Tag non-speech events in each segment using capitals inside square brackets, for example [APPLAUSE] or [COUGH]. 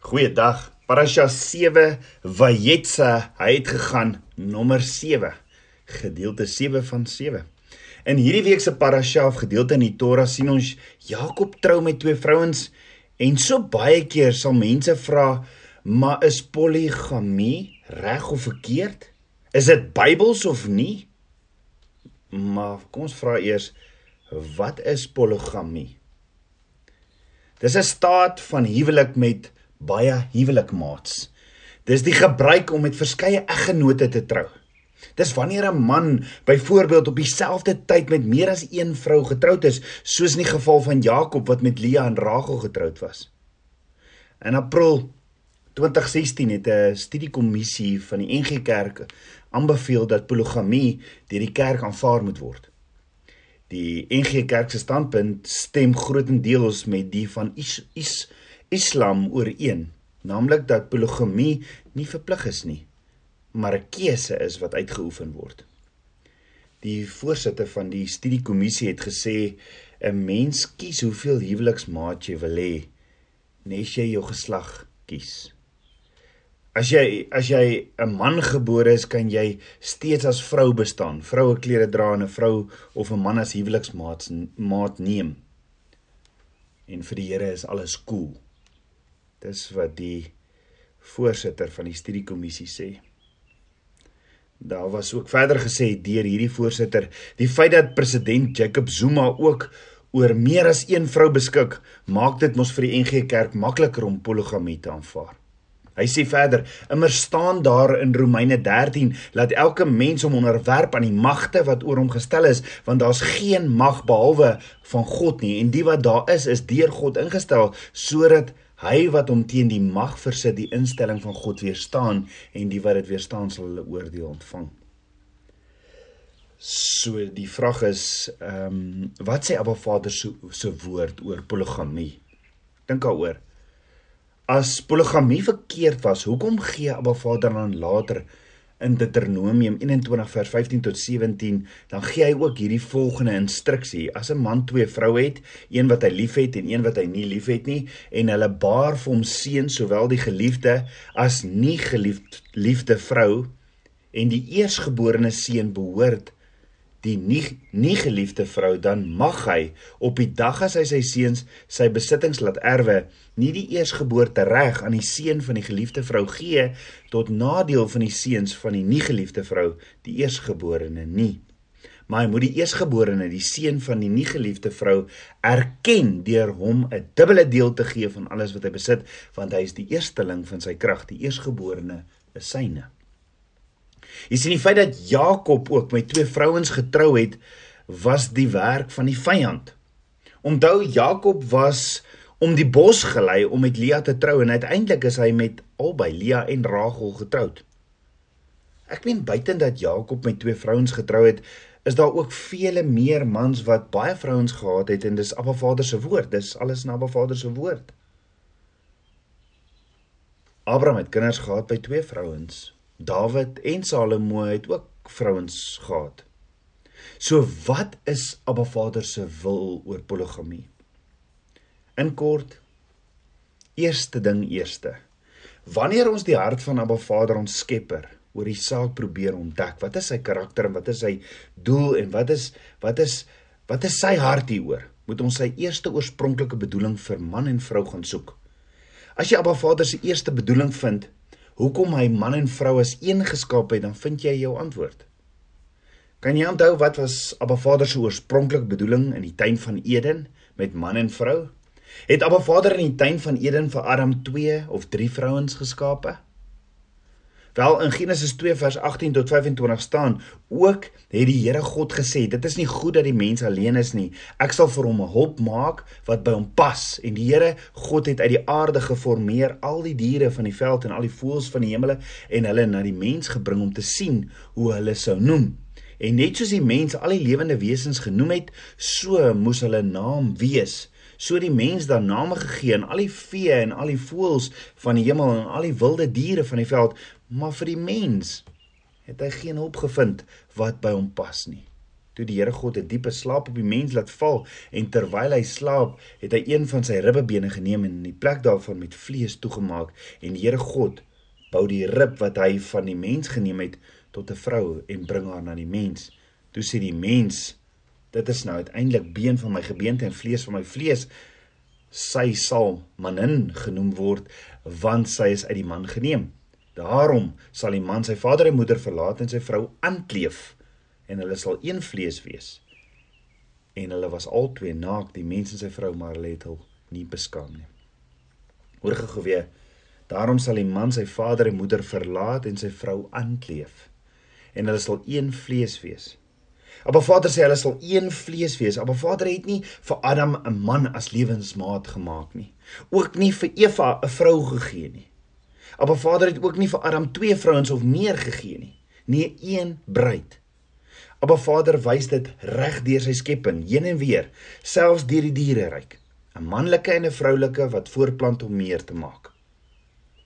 Goeiedag. Parasha 7 Vayetsa, hy het gegaan nommer 7, gedeelte 7 van 7. In hierdie week se parasha of gedeelte in die Torah sien ons Jakob trou met twee vrouens en so baie keer sal mense vra, maar is poligamie reg of verkeerd? Is dit Bybels of nie? Maar kom ons vra eers, wat is poligamie? Dis 'n staat van huwelik met baie huwelikmaats. Dis die gebruik om met verskeie eggenote te trou. Dis wanneer 'n man byvoorbeeld op dieselfde tyd met meer as een vrou getroud is, soos in die geval van Jakob wat met Lea en Rachel getroud was. In April 2016 het 'n studiekommissie van die NG Kerk aanbeveel dat poligamie deur die kerk aanvaar moet word. Die NG Kerk se standpunt stem grootendeels met die van is, is Islam ooreen, naamlik dat poligamie nie verplig is nie, maar 'n keuse is wat uitgeoefen word. Die voorsitter van die studiekommissie het gesê 'n mens kies hoeveel huweliksmaat jy wil hê, nes jy jou geslag kies. As jy as jy 'n man gebore is, kan jy steeds as vrou bestaan, vroue klere dra en 'n vrou of 'n man as huweliksmaat maat neem. En vir die Here is alles cool. Dis wat die voorsitter van die studiekommissie sê. Daar was ook verder gesê deur hierdie voorsitter, die feit dat president Jacob Zuma ook oor meer as een vrou beskik, maak dit mos vir die NG Kerk makliker om poligamie te aanvaar. Hy sê verder: "Immer staan daar in Romeine 13 dat elke mens hom onderwerp aan die magte wat oor hom gestel is, want daar's geen mag behalwe van God nie en die wat daar is is deur God ingestel sodat Hy wat hom teen die mag versit die instelling van God weerstaan en die wat dit weerstaan sal hulle oordeel ontvang. So die vraag is ehm um, wat sê Abba Vader se se woord oor poligamie? Dink daaroor. As poligamie verkeerd was, hoekom gee Abba Vader dan later in Deuteronomium 21 vers 15 tot 17, dan gee hy ook hierdie volgende instruksie: As 'n man twee vroue het, een wat hy liefhet en een wat hy nie liefhet nie, en hulle baar vir hom seun, sowel die geliefde as nie geliefde liefde vrou, en die eersgeborene seun behoort die nie nie geliefde vrou dan mag hy op die dag as hy sy seuns sy besittings laat erwe nie die eersgeboorte reg aan die seun van die geliefde vrou gee tot nadeel van die seuns van die nie geliefde vrou die eersgeborene nie. Maar hy moet die eersgeborene die seun van die nie geliefde vrou erken deur hom 'n dubbele deel te gee van alles wat hy besit want hy is die eersteling van sy krag die eersgeborene is syne Jy sien die feit dat Jakob ook met twee vrouens getrou het, was die werk van die vyand. Onthou Jakob was om die bos gelei om met Lea te trou en uiteindelik is hy met albei Lea en Rachel getroud. Ek meen buiten dat Jakob met twee vrouens getrou het, is daar ook vele meer mans wat baie vrouens gehad het en dis Abba Vader se woord, dis alles na Abba Vader se woord. Abraham het kinders gehad by twee vrouens. Dawid en Salomo het ook vrouens gehad. So wat is Abba Vader se wil oor poligamie? In kort, eerste ding eerste. Wanneer ons die hart van Abba Vader ons Skepper oor die saak probeer ontdek, wat is sy karakter en wat is sy doel en wat is wat is wat is sy hart hieroor? Moet ons sy eerste oorspronklike bedoeling vir man en vrou gaan soek. As jy Abba Vader se eerste bedoeling vind, hoekom hy man en vrou as een geskaap het, dan vind jy jou antwoord. Kan jy onthou wat was Abba Vader se oorspronklike bedoeling in die tuin van Eden met man en vrou? Het Abba Vader in die tuin van Eden vir Adam 2 of 3 vrouens geskape? Wel in Genesis 2 vers 18 tot 25 staan ook het die Here God gesê dit is nie goed dat die mens alleen is nie. Ek sal vir hom 'n hulp maak wat by hom pas. En die Here God het uit die aarde geformeer al die diere van die veld en al die voëls van die hemele en hulle na die mens gebring om te sien hoe hulle sou noem. En net soos die mens al die lewende wesens genoem het so moes hulle naam wees. So die mens dan name gegee aan al die vee en al die voëls van die hemel en al die wilde diere van die veld maar vir die mens het hy geen hulp gevind wat by hom pas nie toe die Here God 'n diepe slaap op die mens laat val en terwyl hy slaap, het hy een van sy ribbebene geneem en in die plek daarvan met vlees toegemaak en die Here God bou die rib wat hy van die mens geneem het tot 'n vrou en bring haar na die mens. Toe sê die mens: Dit is nou uiteindelik been van my gebeente en vlees van my vlees. Sy sal manin genoem word want sy is uit die man geneem. Daarom sal die man sy vader en moeder verlaat en sy vrou aankleef en hulle sal een vlees wees. En hulle was albei naak, die mens en sy vrou, maar hulle het hul nie beskaam nie. Hoor gou weer. Daarom sal die man sy vader en moeder verlaat en sy vrou aankleef en hulle sal een vlees wees. Abba Vader sê hulle sal een vlees wees. Abba Vader het nie vir Adam 'n man as lewensmaat gemaak nie. Ook nie vir Eva 'n vrou gegee nie. Abba Vader het ook nie vir Adam twee vrouens of meer gegee nie. Nee, een bruid. Abba Vader wys dit reg deur sy skepping, heen en weer, selfs deur die diereryk. 'n Manlike en 'n vroulike wat voortplant om meer te maak.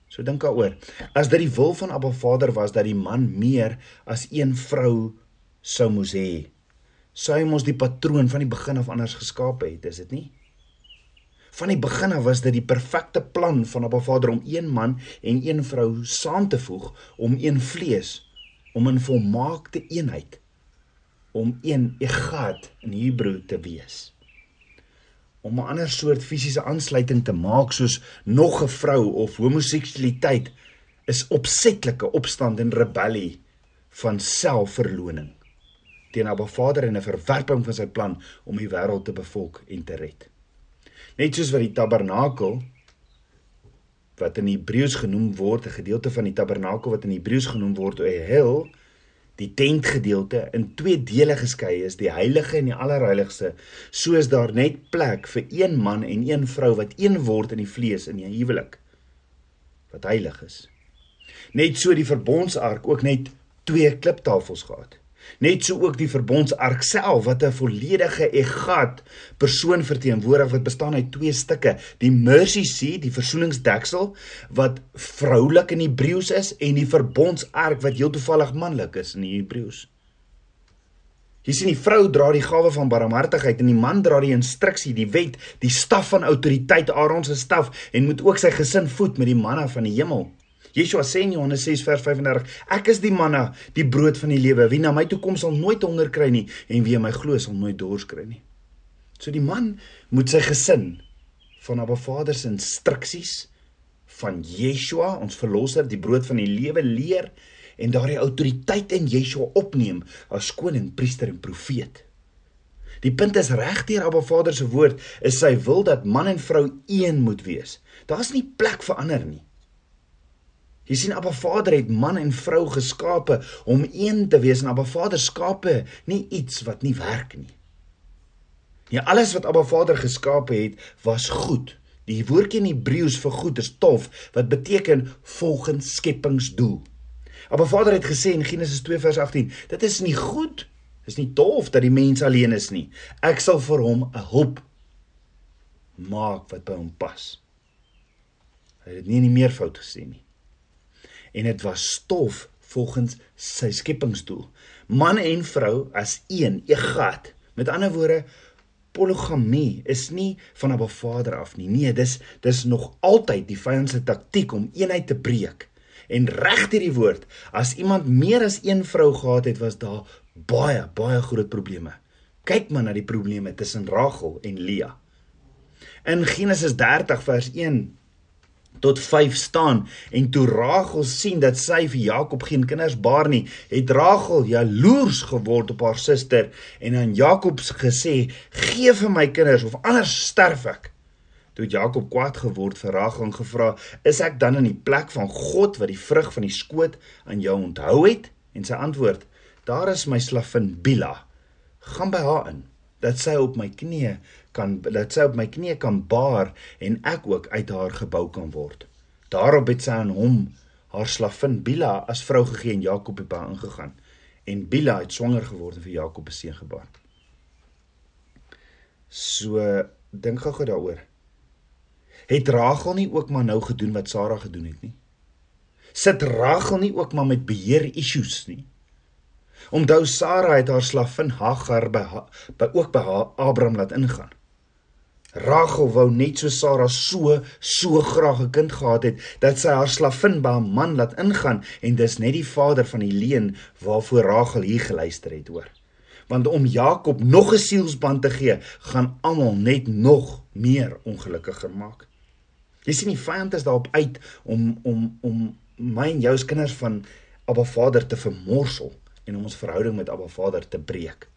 So dink daaroor. As dit die wil van Abba Vader was dat die man meer as een vrou sou moes hê, sou hy mos die patroon van die begin af anders geskaap het, is dit nie? Van die begin af was dit die perfekte plan van Abba Vader om een man en een vrou saam te voeg om een vlees, om 'n volmaakte eenheid om een egat in Hebreë te wees. Om 'n ander soort fisiese aansluiting te maak soos nog 'n vrou of homoseksualiteit is opsetlike opstand en rebellie van selfverloning teen Abba Vader en 'n verwerping van sy plan om die wêreld te bevolk en te red. Net soos wat die tabernakel wat in Hebreëus genoem word, 'n gedeelte van die tabernakel wat in Hebreëus genoem word 'n hel, die tentgedeelte in twee dele geskei is, die heilige en die allerheiligste, soos daar net plek vir een man en een vrou wat een word in die vlees in die huwelik wat heilig is. Net so die verbondsark ook net twee kliptafels gehad. Net so ook die verbondsark self wat 'n volledige egat persoon verteenwoordig wat bestaan uit twee stukke, die mercy seat, die versoeningsdeksel wat vroulik in Hebreëus is en die verbondsark wat heel toevallig manlik is in die Hebreëus. Jy sien die vrou dra die gawe van barmhartigheid en die man dra die instruksie, die wet, die staf van autoriteit, Aaron se staf en moet ook sy gesin voed met die manna van die hemel. Yeshua sê in Johannes 6 vers 35: Ek is die manna, die brood van die lewe. Wie na my toe kom sal nooit honger kry nie en wie in my glo sal nooit dors kry nie. So die man moet sy gesin van Abba Vader se instruksies van Yeshua, ons verlosser, die brood van die lewe leer en daardie autoriteit in Yeshua opneem as koning, priester en profeet. Die punt is regdeur Abba Vader se woord is sy wil dat man en vrou een moet wees. Daar's nie plek vir ander nie. Jy sien Abba Vader het man en vrou geskape om een te wees en Abba Vader skape nie iets wat nie werk nie. Ja alles wat Abba Vader geskape het was goed. Die woordjie in Hebreëus vir goed is tof wat beteken volgens skepingsdoel. Abba Vader het gesê in Genesis 2 vers 18, dit is nie goed. Dis nie tof dat die mens alleen is nie. Ek sal vir hom 'n hulp maak wat by hom pas. Hy het nie nie meer fout gesê nie en dit was stof volgens sy skepingsdoel. Man en vrou as een, egat. Met ander woorde, poligamie is nie van 'n Vader af nie. Nee, dis dis nog altyd die vyand se taktik om eenheid te breek. En reg hierdie woord, as iemand meer as een vrou gehad het, was daar baie baie groot probleme. Kyk maar na die probleme tussen Rachel en Lea. In Genesis 30 vers 1 tot 5 staan en toe Rachel sien dat sy vir Jakob geen kinders baar nie, het Rachel jaloers geword op haar suster en aan Jakob gesê: "Gee vir my kinders of anders sterf ek." Toe Jakob kwaad geword vir Rachel en gevra: "Is ek dan in die plek van God wat die vrug van die skoot aan jou onthou het?" En sy antwoord: "Daar is my slavin Bila. Gaan by haar in." dat sy op my knieë kan dat sy op my knieë kan baar en ek ook uit haar gebou kan word. Daarop het sy aan hom haar slavin Bila as vrou gegee en Jakob het by haar ingegaan en Bila het swanger geword en vir Jakob 'n seun gebaar. So dink gou-gou daaroor. Het Rachel nie ook maar nou gedoen wat Sara gedoen het nie? Sit Rachel nie ook maar met beheer issues nie? Onthou Sara het haar slavin Hagar by, by ook by Abraham laat ingaan. Rachel wou net so Sara so so graag 'n kind gehad het dat sy haar slavin by 'n man laat ingaan en dis net die vader van die leen waarvoor Rachel hier geluister het hoor. Want om Jakob nog 'n sielsband te gee, gaan almal net nog meer ongelukkiger maak. Jy sien die vyand is daarop uit om om om my en jou se kinders van Abba Vader te vermorsel en om ons verhouding met Abba Vader te breek.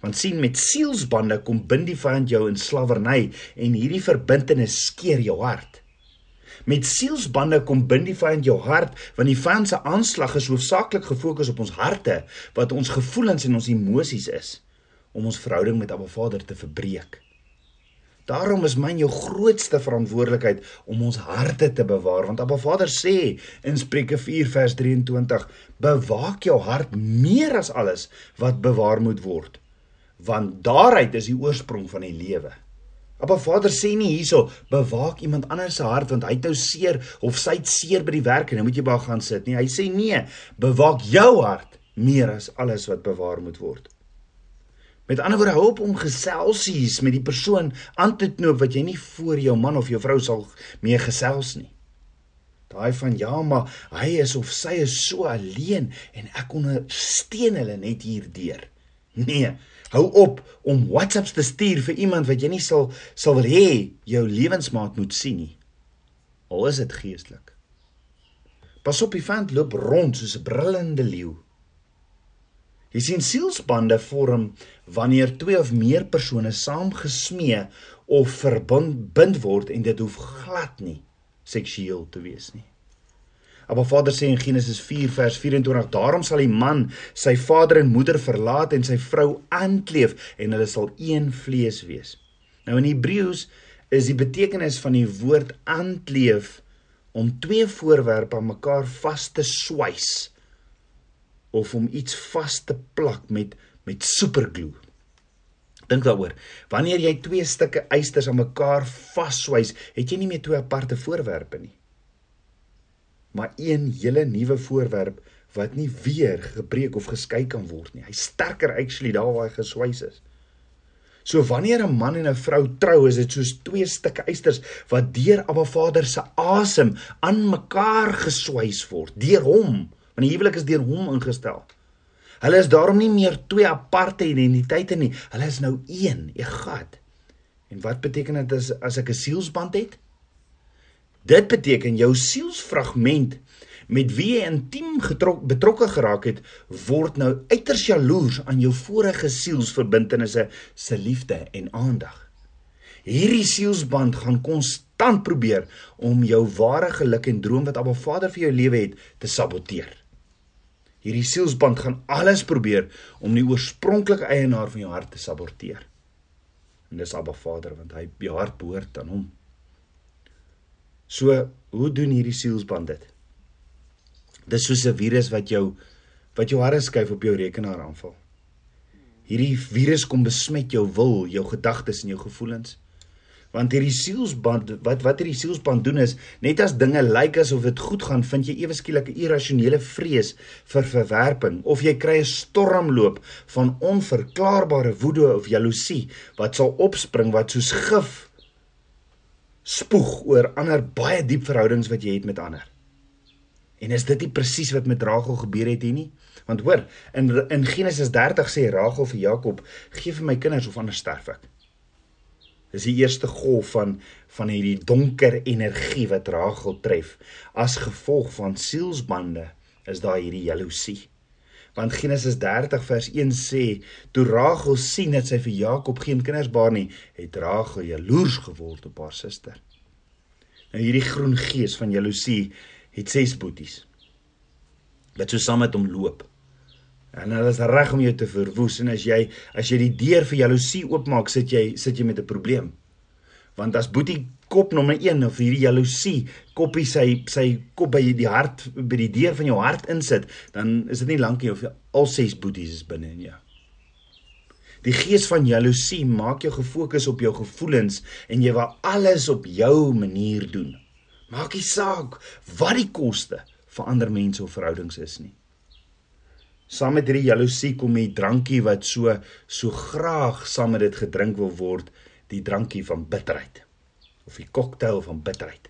Want sien met sielsbande kom bind die vyand jou in slawerny en hierdie verbintenis skeer jou hart. Met sielsbande kom bind die vyand jou hart want die vyand se aanslag is hoofsaaklik gefokus op ons harte wat ons gevoelens en ons emosies is om ons verhouding met Abba Vader te verbreek. Daarom is myn jou grootste verantwoordelikheid om ons harte te bewaar want Abba Vader sê in Spreuke 4 vers 23 bewaak jou hart meer as alles wat bewaar moet word want daaruit is die oorsprong van die lewe. Appa Vader sê nie hierso bewaak iemand anders se hart want hy het nou seer of sy het seer by die werk en nou moet jy baie gaan sit nie. Hy sê nee, bewaak jou hart meer as alles wat bewaar moet word. Met ander woorde, hou op om geselsies met die persoon aan te knoop wat jy nie voor jou man of jou vrou sal mee gesels nie. Daai van ja, maar hy is of sy is so alleen en ek ondersteun hulle net hierdeur. [LAUGHS] Nee, Hou op om WhatsApps te stuur vir iemand wat jy nie sal sal wil hê jou lewensmaat moet sien nie. Al is dit geestelik. Pas op, die vent loop rond soos 'n brullende leeu. Jy sien sielsbande vorm wanneer twee of meer persone saamgesmee of verbind word en dit hoef glad nie seksueel te wees nie. Maar Vader sê in Genesis 4 vers 24: Daarom sal die man sy vader en moeder verlaat en sy vrou aankleef en hulle sal een vlees wees. Nou in Hebreëus is die betekenis van die woord aankleef om twee voorwerpe aan mekaar vas te swys of om iets vas te plak met met superglue. Dink daaroor. Wanneer jy twee stukke ysters aan mekaar vasswys, het jy nie meer twee aparte voorwerpe nie maar een hele nuwe voorwerp wat nie weer gebreek of geskei kan word nie. Hy sterker actually daar waar hy geswys is. So wanneer 'n man en 'n vrou trou, is dit soos twee stukke ysters wat deur Abba Vader se asem aan mekaar geswys word deur hom. Want die huwelik is deur hom ingestel. Hulle is daarom nie meer twee aparte identiteite nie. Hulle is nou een, egat. En wat beteken dit as as ek 'n sielsband het? Dit beteken jou sielsfragment met wie jy intiem betrokke geraak het, word nou uiters jaloers aan jou vorige sielsverbintenisse se liefde en aandag. Hierdie sielsband gaan konstant probeer om jou ware geluk en droom wat Abba Vader vir jou lewe het te saboteer. Hierdie sielsband gaan alles probeer om die oorspronklike eienaar van jou hart te saboteer. En dis Abba Vader want hy jou hart behoort aan hom. So, hoe doen hierdie sielsband dit? Dis soos 'n virus wat jou wat jou harde skuif op jou rekenaar aanval. Hierdie virus kom besmet jou wil, jou gedagtes en jou gevoelens. Want hierdie sielsband wat wat hierdie sielsband doen is, net as dinge lyk asof dit goed gaan, vind jy ewe skielik 'n irrasionele vrees vir verwerping of jy kry 'n stormloop van onverklaarbare woede of jaloesie wat sal opspring wat soos gif spoeg oor ander baie diep verhoudings wat jy het met ander. En is dit nie presies wat met Rachel gebeur het hier nie? Want hoor, in in Genesis 30 sê Rachel vir Jakob: "Geef vir my kinders of anders sterf ek." Dis die eerste golf van van hierdie donker energie wat Rachel tref as gevolg van sielsbande is daar hierdie jaloesie want Genesis 30 vers 1 sê toe Rachel sien dat sy vir Jakob geen kinders baar nie, het Rachel jaloers geword op haar suster. Nou hierdie groen gees van jaloesie het ses boeties wat so saam met hom loop. En hulle is reg om jou te verwoes en as jy as jy die deur vir jaloesie oopmaak, sit jy sit jy met 'n probleem. Want as boetie kop nommer 1 of hierdie jaloesie koppie sy sy kop by die hart by die deur van jou hart insit, dan is dit nie lank nie of al ses boeties is binne in jou. Die gees van jaloesie maak jou gefokus op jou gevoelens en jy wil alles op jou manier doen. Maak nie saak wat die koste vir ander mense of verhoudings is nie. Saam met hierdie jaloesie kom die drankie wat so so graag saam met dit gedrink wil word, die drankie van bitterheid of die koktail van bitterheid.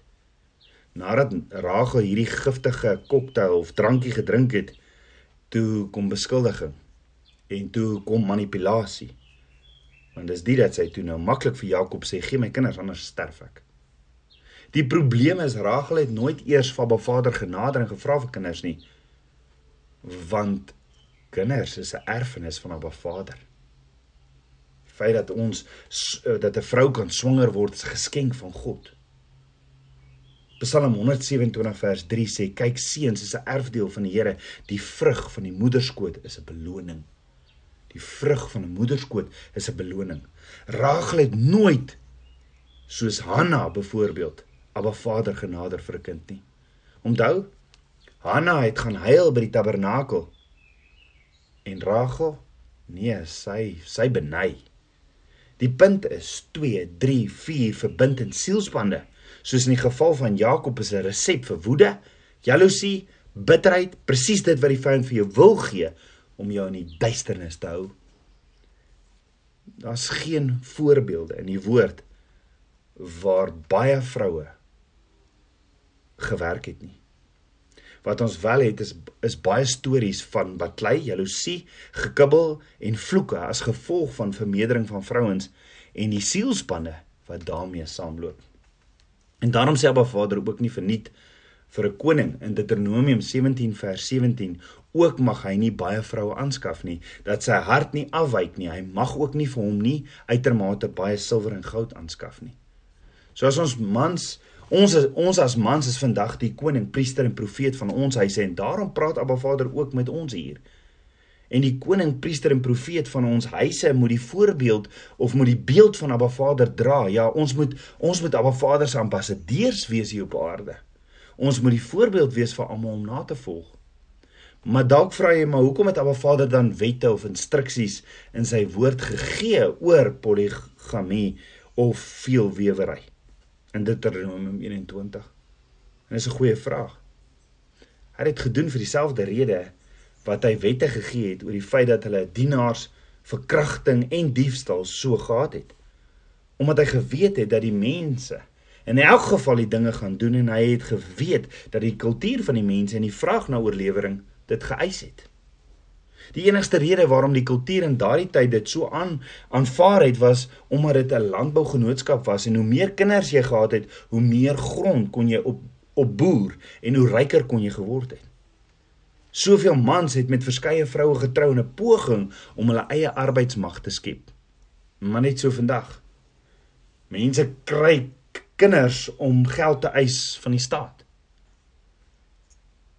Nadat Rachel hierdie giftige koktail of drankie gedrink het, toe kom beskuldiging en toe kom manipulasie. Want dis dit dat sy toe nou maklik vir Jakob sê gee my kinders anders sterf ek. Die probleem is Rachel het nooit eers van haar vader genader en gevra vir kinders nie. Want kinders is 'n erfenis van haar vader. Feit dat ons dat 'n vrou kan swanger word is 'n geskenk van God. Psalm 127 vers 3 sê kyk seuns is 'n erfdeel van die Here, die vrug van die moederskoot is 'n beloning. Die vrug van 'n moederskoot is 'n beloning. Rachel het nooit soos Hanna byvoorbeeld Abba Vader genader vir 'n kind nie. Onthou, Hanna het gaan huil by die tabernakel. En Rachel, nee, sy sy beny. Die punt is 2, 3, 4 verbind in sielsbande. Soos in die geval van Jakob is 'n resep vir woede, jaloesie, bitterheid, presies dit wat die vyand vir jou wil gee om jou in die duisternis te hou. Daar's geen voorbeelde in die woord waar baie vroue gewerk het nie. Wat ons wel het is is baie stories van baklei, jaloesie, gekibbel en vloeke as gevolg van vermeerdering van vrouens en die sielspanne wat daarmee saamloop. En daarom sê Abba Vader ook nie verniet vir 'n koning. In Deuteronomium 17 vers 17 ook mag hy nie baie vroue aanskaf nie dat sy hart nie afwyk nie. Hy mag ook nie vir hom nie uitermate baie silwer en goud aanskaf nie. So as ons mans ons is, ons as mans is vandag die koning priester en profeet van ons huise en daarom praat Abba Vader ook met ons hier. En die koning priester en profeet van ons huise moet die voorbeeld of moet die beeld van Abba Vader dra. Ja ons moet ons moet Abba Vader se ambassadeurs wees hier op aarde. Ons moet die voorbeeld wees vir almal om na te volg. Maar dalk vra jy maar hoekom het Abba Vader dan wette of instruksies in sy woord gegee oor poligamie of veelwewery in Deuteronomium 21? En dis 'n goeie vraag. Hy het dit gedoen vir dieselfde rede wat hy wette gegee het oor die feit dat hulle dienaars verkrachting en diefstal so gehad het. Omdat hy geweet het dat die mense in elk geval die dinge gaan doen en hy het geweet dat die kultuur van die mense en die vraag na oorlewering dit geëis het. Die enigste rede waarom die kultuur in daardie tyd dit so aan aanvaar het was omdat dit 'n landbougenootskap was en hoe meer kinders jy gehad het, hoe meer grond kon jy op op boer en hoe ryker kon jy geword het. Soveel mans het met verskeie vroue getrou in 'n poging om hulle eie arbeidsmag te skep. Maar net so vandag. Mense kry kinders om geld te eis van die staat.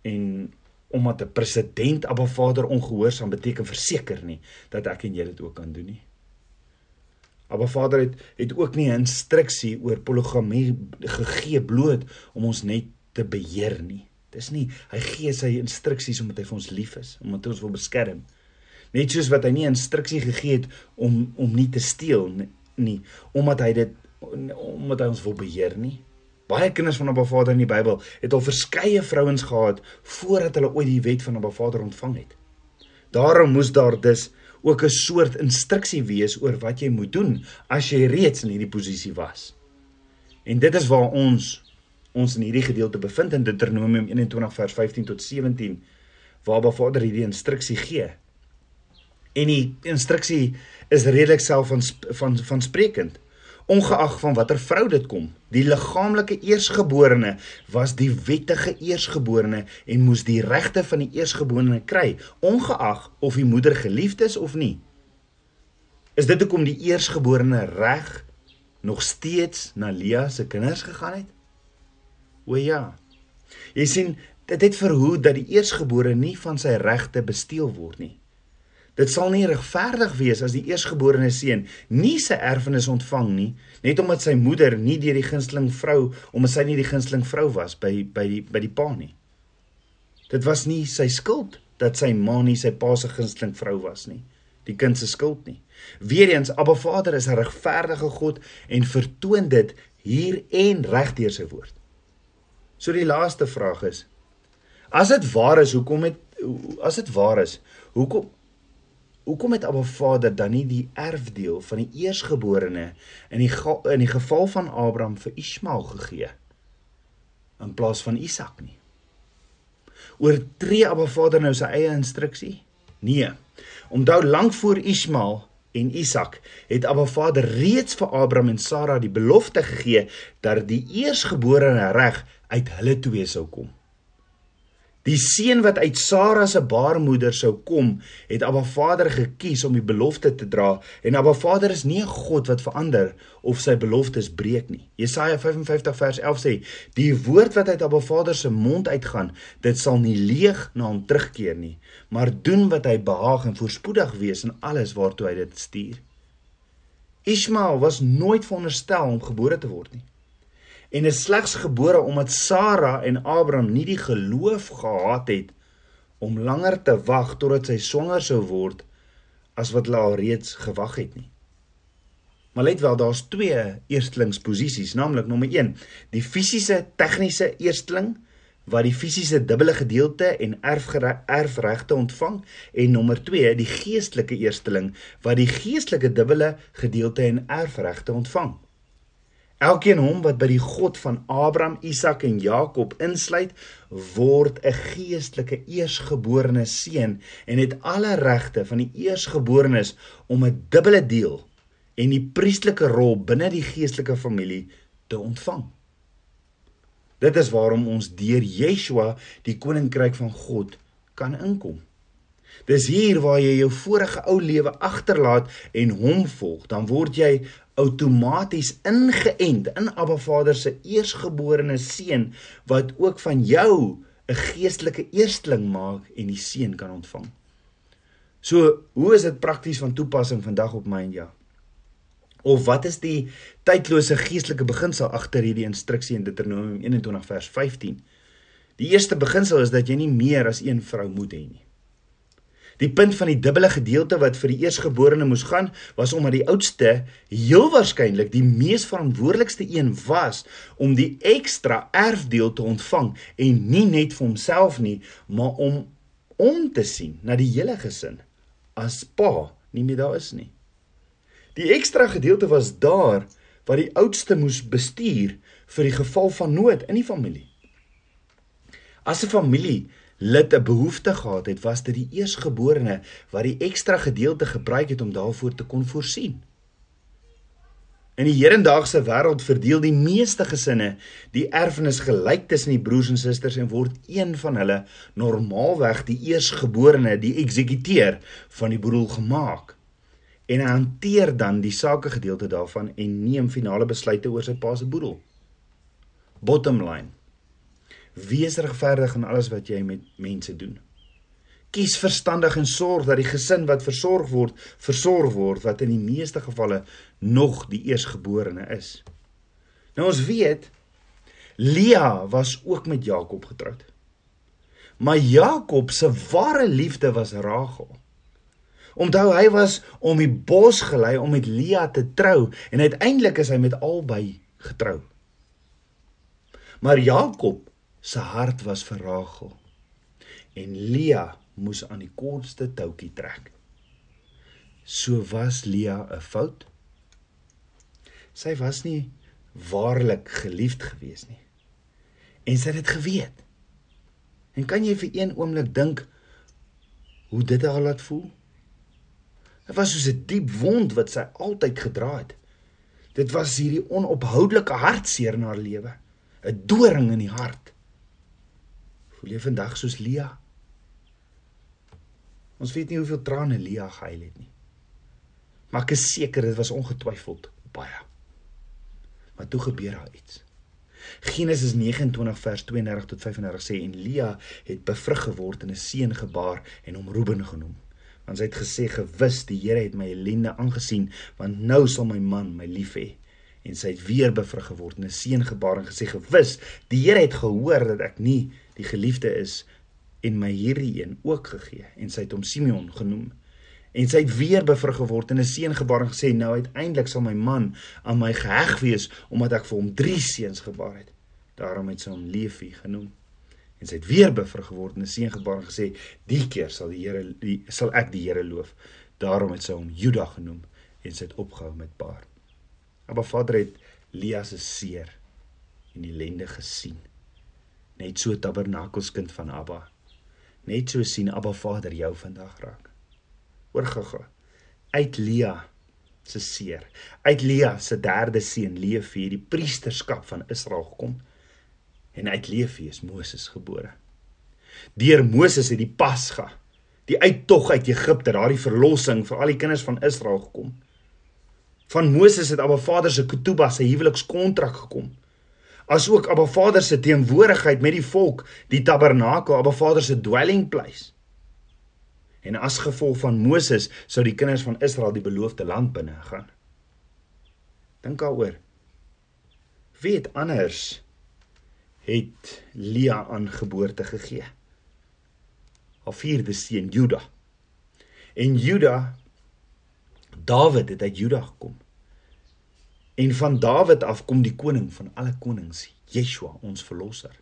En omdat 'n president Abba Vader ongehoorsaam beteken verseker nie dat ek en jy dit ook kan doen nie. Abba Vader het het ook nie 'n instruksie oor poligamie gegee bloot om ons net te beheer nie. Dis nie hy gee sy instruksies omdat hy vir ons lief is, omdat hy ons wil beskerm. Net soos wat hy nie instruksie gegee het om om nie te steel nie, nie omdat hy dit omdat hy ons wil beheer nie. Baie kinders van Abba Vader in die Bybel het al verskeie vrouens gehad voordat hulle ooit die wet van Abba Vader ontvang het. Daarom moes daar dus ook 'n soort instruksie wees oor wat jy moet doen as jy reeds in hierdie posisie was. En dit is waar ons ons in hierdie gedeelte bevind in Deuteronomium 21 vers 15 tot 17 waar Abba Vader hierdie instruksie gee. En die instruksie is redelik self van van van sprekend ongeag van watter vrou dit kom. Die liggaamlike eersgeborene was die wettige eersgeborene en moes die regte van die eersgeborene kry, ongeag of die moeder geliefd is of nie. Is dit hoekom die eersgeborene reg nog steeds na Lea se kinders gegaan het? O ja. Jy sien, dit het verhoed dat die eersgeborene nie van sy regte besteel word nie. Dit sal nie regverdig wees as die eersgeborene seun nie sy erfenis ontvang nie, net omdat sy moeder nie deur die gunsteling vrou, omdat sy nie die gunsteling vrou was by by die by die pa nie. Dit was nie sy skuld dat sy ma nie sy pa se gunsteling vrou was nie. Die kind se skuld nie. Weereens Abba Vader is 'n regverdige God en vertoon dit hier en regdeur sy woord. So die laaste vraag is: As dit waar is, hoekom het as dit waar is, hoekom hoekom het Abba Vader dan nie die erfdeel van die eersgeborene in die in die geval van Abraham vir Ismael gegee in plaas van Isak nie? Oortree Abba Vader nou sy eie instruksie? Nee. Onthou lank voor Ismael en Isak het Abba Vader reeds vir Abraham en Sara die belofte gegee dat die eersgeborene reg uit hulle twee sou kom. Die seun wat uit Sara se baarmoeder sou kom, het Abba Vader gekies om die belofte te dra en Abba Vader is nie 'n God wat verander of sy beloftes breek nie. Jesaja 55 vers 11 sê: "Die woord wat uit Abba Vader se mond uitgaan, dit sal nie leeg na hom terugkeer nie, maar doen wat hy behaag en voorspoedig wees in alles waartoe hy dit stuur." Ismael was nooit veronderstel om gebore te word nie en is slegs gebore omdat Sara en Abraham nie die geloof gehad het om langer te wag totdat sy swanger sou word as wat hulle al reeds gewag het nie. Maar let wel, daar's twee eerstlingsposisies, naamlik nommer 1, die fisiese tegniese eerstling wat die fisiese dubbele gedeelte en erfregte ontvang en nommer 2, die geestelike eersteling wat die geestelike dubbele gedeelte en erfregte ontvang. Elkeen hom wat by die God van Abraham, Isak en Jakob insluit, word 'n geestelike eersgeborene seun en het alle regte van die eersgeborenes om 'n dubbele deel en die priestelike rol binne die geestelike familie te ontvang. Dit is waarom ons deur Yeshua die koninkryk van God kan inkom. Dis hier waar jy jou vorige ou lewe agterlaat en hom volg, dan word jy outomaties ingeënt in Abba Vader se eersgeborene seun wat ook van jou 'n geestelike eersteling maak en die seun kan ontvang. So, hoe is dit prakties van toepassing vandag op my en jou? Of wat is die tydlose geestelike beginsel agter hierdie instruksie in Deuteronomium 21 vers 15? Die eerste beginsel is dat jy nie meer as een vrou moet hê nie. Die punt van die dubbele gedeelte wat vir die eersgeborene moes gaan, was omdat die oudste heel waarskynlik die mees verantwoordelikste een was om die ekstra erfdeel te ontvang en nie net vir homself nie, maar om om te sien na die hele gesin as pa nie meer daar is nie. Die ekstra gedeelte was daar wat die oudste moes bestuur vir die geval van nood in die familie. As 'n familie lid 'n behoefte gehad het, was dit die eersgeborene wat die ekstra gedeelte gebruik het om daarvoor te kon voorsien. In die hedendaagse wêreld verdeel die meeste gesinne die erfenis gelyk tussen die broers en susters en word een van hulle normaalweg die eersgeborene, die eksekuteur van die boedel gemaak. En hanteer dan die sake gedeelte daarvan en neem finale besluite oor sy pa se boedel. Bottom line Wees regverdig in alles wat jy met mense doen. Kies verstandig en sorg dat die gesin wat versorg word, versorg word wat in die meeste gevalle nog die eersgeborene is. Nou ons weet Lea was ook met Jakob getroud. Maar Jakob se ware liefde was Rachel. Onthou hy was om die bos gelei om met Lea te trou en uiteindelik is hy met albei getrou. Maar Jakob se hart was vir Rachel en Lea moes aan die kortste toutjie trek. So was Lea 'n fout. Sy was nie waarlik geliefd gewees nie. En sy het dit geweet. En kan jy vir een oomblik dink hoe dit haar laat voel? Dit was soos 'n diep wond wat sy altyd gedra het. Dit was hierdie onophoudelike hartseer in haar lewe, 'n doring in die hart. Voel jy vandag soos Lia? Ons weet nie hoeveel trane Lia gehuil het nie. Maar ek is seker dit was ongetwyfeld baie. Maar toe gebeur daar iets. Genesis 29 vers 32 tot 35 sê en Lia het bevrug geword en 'n seun gebaar en hom Reuben genoem. Want sy het gesê gewis die Here het my ellende aangesien want nou sal my man my lief hê en sy het weer bevrug geword en 'n seun gebaar en gesê gewis die Here het gehoor dat ek nie die geliefde is en my hierdie een ook gegee en sy het hom Simeon genoem en sy het weer bevrug geword en 'n seun gebaar en gesê nou uiteindelik sal my man aan my geheg wees omdat ek vir hom 3 seuns gebaar het daarom het sy hom Levi genoem En sy het weer bevrug geword en 'n seun gebaar en gesê: "Die keer sal die Here sal ek die Here loof." Daarom het sy hom Juda genoem en sy het opgehou met baar. Maar Vader het Lia se seer en ellende gesien. Net so tabernakelskind van Abba. Net so sien Abba Vader jou vandag raak. Hoor gaga. Uit Lia se seer. Uit Lia se derde seun Leefie die priesterskap van Israel gekom. En uit Leefie is Moses gebore. Deur Moses het die Pasga, die uittog uit Egipte, daardie verlossing vir al die kinders van Israel gekom. Van Moses het Abba Vader se ketubah, sy huwelikskontrak gekom. Asook Abba Vader se teenwoordigheid met die volk, die tabernakel, Abba Vader se dwelling place. En as gevolg van Moses sou die kinders van Israel die beloofde land binne gaan. Dink daaroor. Wie het anders het Lia aan geboorte gegee? Haar vierde seun Juda. En Juda Dawid het uit Juda gekom. En van Dawid af kom die koning van alle konings, Yeshua, ons verlosser.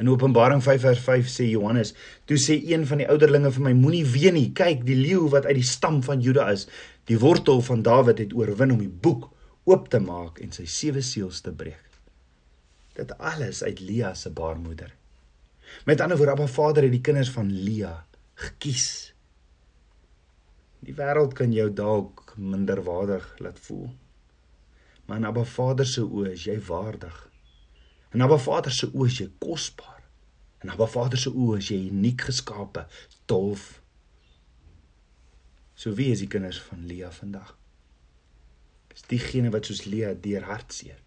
In Openbaring 5 vers 5 sê Johannes, toe sê een van die ouderlinge vir my, moenie ween nie. Kyk, die leeu wat uit die stam van Juda is, die wortel van Dawid het oorwin om die boek oop te maak en sy sewe seels te breek. Dit alles uit Lia se baarmoeder. Met ander woorde, Abba Vader het die kinders van Lia gekies. Die wêreld kan jou dalk minderwaardig laat voel. Maar in Abba Vader se oë is jy waardig. En Abba Vader se oë is jy kosbaar. En Abba Vader se oë is jy uniek geskape, tof. So wie is die kinders van Lia vandag? Dis diegene wat soos Lia deur hartseer,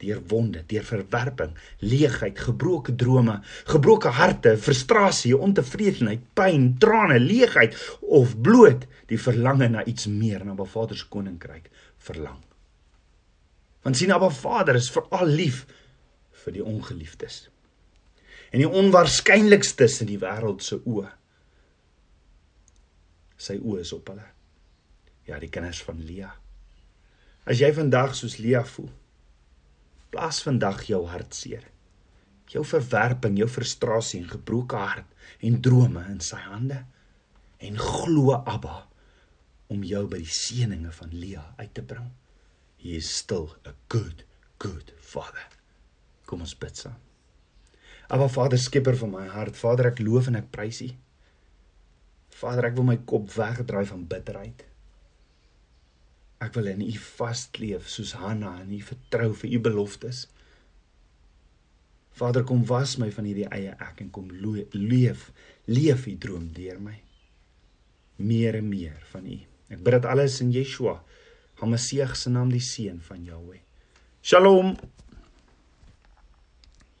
deur wonde, deur verwerping, leegheid, gebroke drome, gebroke harte, frustrasie, ontevredenheid, pyn, trane, leegheid of bloot die verlange na iets meer na Abba Vader se koninkryk verlang. Want sien Abba Vader is veral lief vir die ongeliefdes. En die onwaarskynlikstes in die wêreld se oë. Sy oë is op hulle. Ja, die kinders van Lia. As jy vandag soos Lia voel, plaas vandag jou hartseer, jou verwerping, jou frustrasie en gebroke hart en drome in sy hande en glo Abba om jou by die seëninge van Lia uit te bring. He is still a good good father. Kom ons bid saam. Aba Vader skepper van my hart, Vader ek loof en ek prys U. Vader ek wil my kop wegdraai van bitterheid. Ek wil in U vasleef soos Hanna en U vertrou vir U beloftes. Vader kom was my van hierdie eie ek en kom leef leef U droom deur my. Meer en meer van U. Ek bid dit alles in Yeshua, Hamasieg se naam die seun van Jahweh. Shalom.